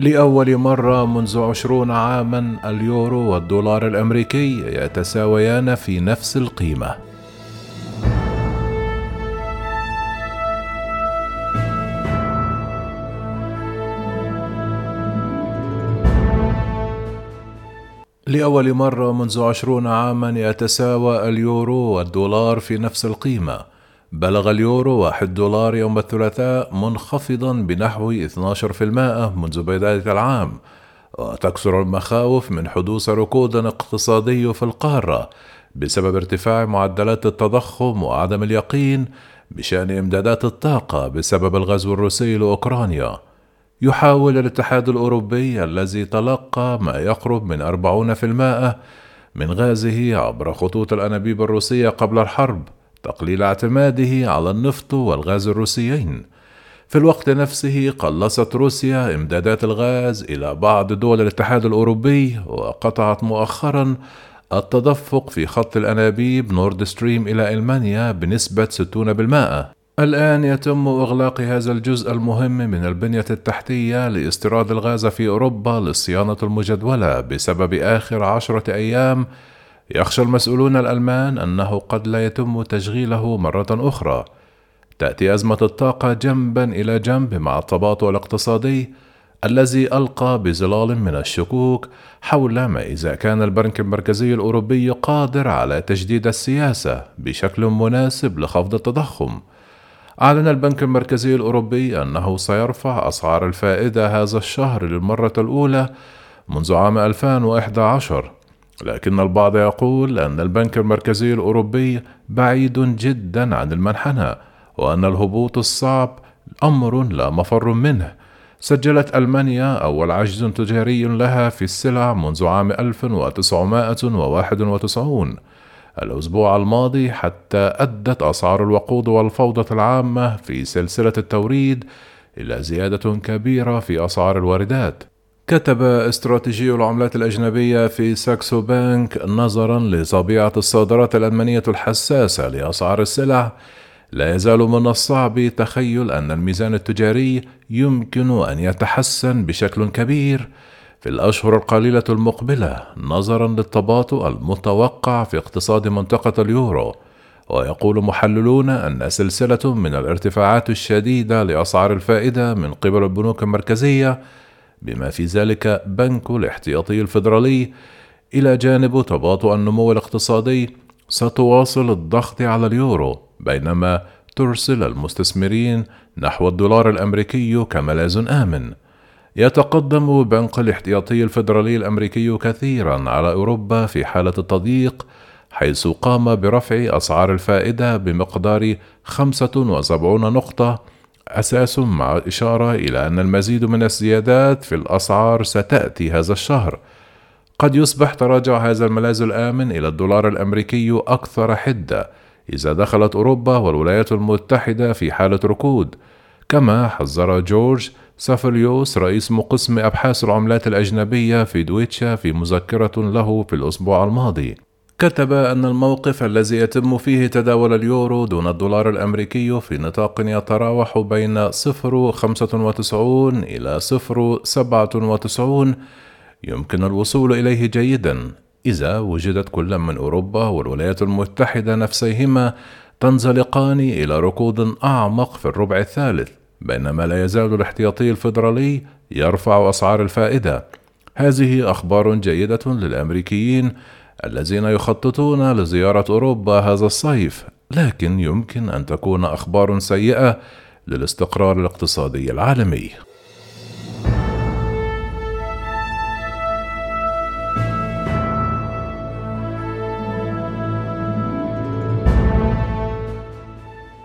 لأول مرة منذ عشرون عاما اليورو والدولار الأمريكي يتساويان في نفس القيمة. لأول مرة منذ عشرون عاما يتساوى اليورو والدولار في نفس القيمة. بلغ اليورو واحد دولار يوم الثلاثاء منخفضا بنحو 12% منذ بداية العام وتكثر المخاوف من حدوث ركود اقتصادي في القارة بسبب ارتفاع معدلات التضخم وعدم اليقين بشأن إمدادات الطاقة بسبب الغزو الروسي لأوكرانيا. يحاول الاتحاد الأوروبي الذي تلقى ما يقرب من 40% من غازه عبر خطوط الأنابيب الروسية قبل الحرب تقليل اعتماده على النفط والغاز الروسيين. في الوقت نفسه قلصت روسيا امدادات الغاز إلى بعض دول الاتحاد الأوروبي وقطعت مؤخرا التدفق في خط الأنابيب نورد ستريم إلى ألمانيا بنسبة 60% الآن يتم إغلاق هذا الجزء المهم من البنية التحتية لاستيراد الغاز في أوروبا للصيانة المجدولة بسبب آخر عشرة أيام يخشى المسؤولون الألمان أنه قد لا يتم تشغيله مرة أخرى. تأتي أزمة الطاقة جنبا إلى جنب مع التباطؤ الاقتصادي الذي ألقى بظلال من الشكوك حول ما إذا كان البنك المركزي الأوروبي قادر على تجديد السياسة بشكل مناسب لخفض التضخم. أعلن البنك المركزي الأوروبي أنه سيرفع أسعار الفائدة هذا الشهر للمرة الأولى منذ عام 2011 لكن البعض يقول أن البنك المركزي الأوروبي بعيد جدا عن المنحنى وأن الهبوط الصعب أمر لا مفر منه سجلت ألمانيا أول عجز تجاري لها في السلع منذ عام 1991 الأسبوع الماضي حتى أدت أسعار الوقود والفوضى العامة في سلسلة التوريد إلى زيادة كبيرة في أسعار الواردات. كتب استراتيجي العملات الأجنبية في ساكسو بانك نظرا لطبيعة الصادرات الألمانية الحساسة لأسعار السلع. لا يزال من الصعب تخيل أن الميزان التجاري يمكن أن يتحسن بشكل كبير. في الأشهر القليلة المقبلة نظرا للتباطؤ المتوقع في اقتصاد منطقة اليورو. ويقول محللون أن سلسلة من الارتفاعات الشديدة لأسعار الفائدة من قبل البنوك المركزية بما في ذلك بنك الاحتياطي الفيدرالي. إلى جانب تباطؤ النمو الاقتصادي ستواصل الضغط على اليورو بينما ترسل المستثمرين نحو الدولار الأمريكي كملاذ آمن. يتقدم بنك الاحتياطي الفيدرالي الأمريكي كثيرا على أوروبا في حالة التضييق حيث قام برفع أسعار الفائدة بمقدار 75 نقطة أساس مع إشارة إلى أن المزيد من الزيادات في الأسعار ستأتي هذا الشهر. قد يصبح تراجع هذا الملاذ الآمن إلى الدولار الأمريكي أكثر حدة إذا دخلت أوروبا والولايات المتحدة في حالة ركود. كما حذر جورج سافليوس رئيس قسم أبحاث العملات الأجنبية في دويتشا في مذكرة له في الأسبوع الماضي. كتب أن الموقف الذي يتم فيه تداول اليورو دون الدولار الأمريكي في نطاق يتراوح بين 0.95 إلى 0.97 يمكن الوصول إليه جيدا إذا وجدت كل من أوروبا والولايات المتحدة نفسيهما تنزلقان إلى ركود أعمق في الربع الثالث بينما لا يزال الاحتياطي الفيدرالي يرفع أسعار الفائدة. هذه أخبار جيدة للأمريكيين الذين يخططون لزيارة أوروبا هذا الصيف لكن يمكن أن تكون أخبار سيئة للاستقرار الاقتصادي العالمي.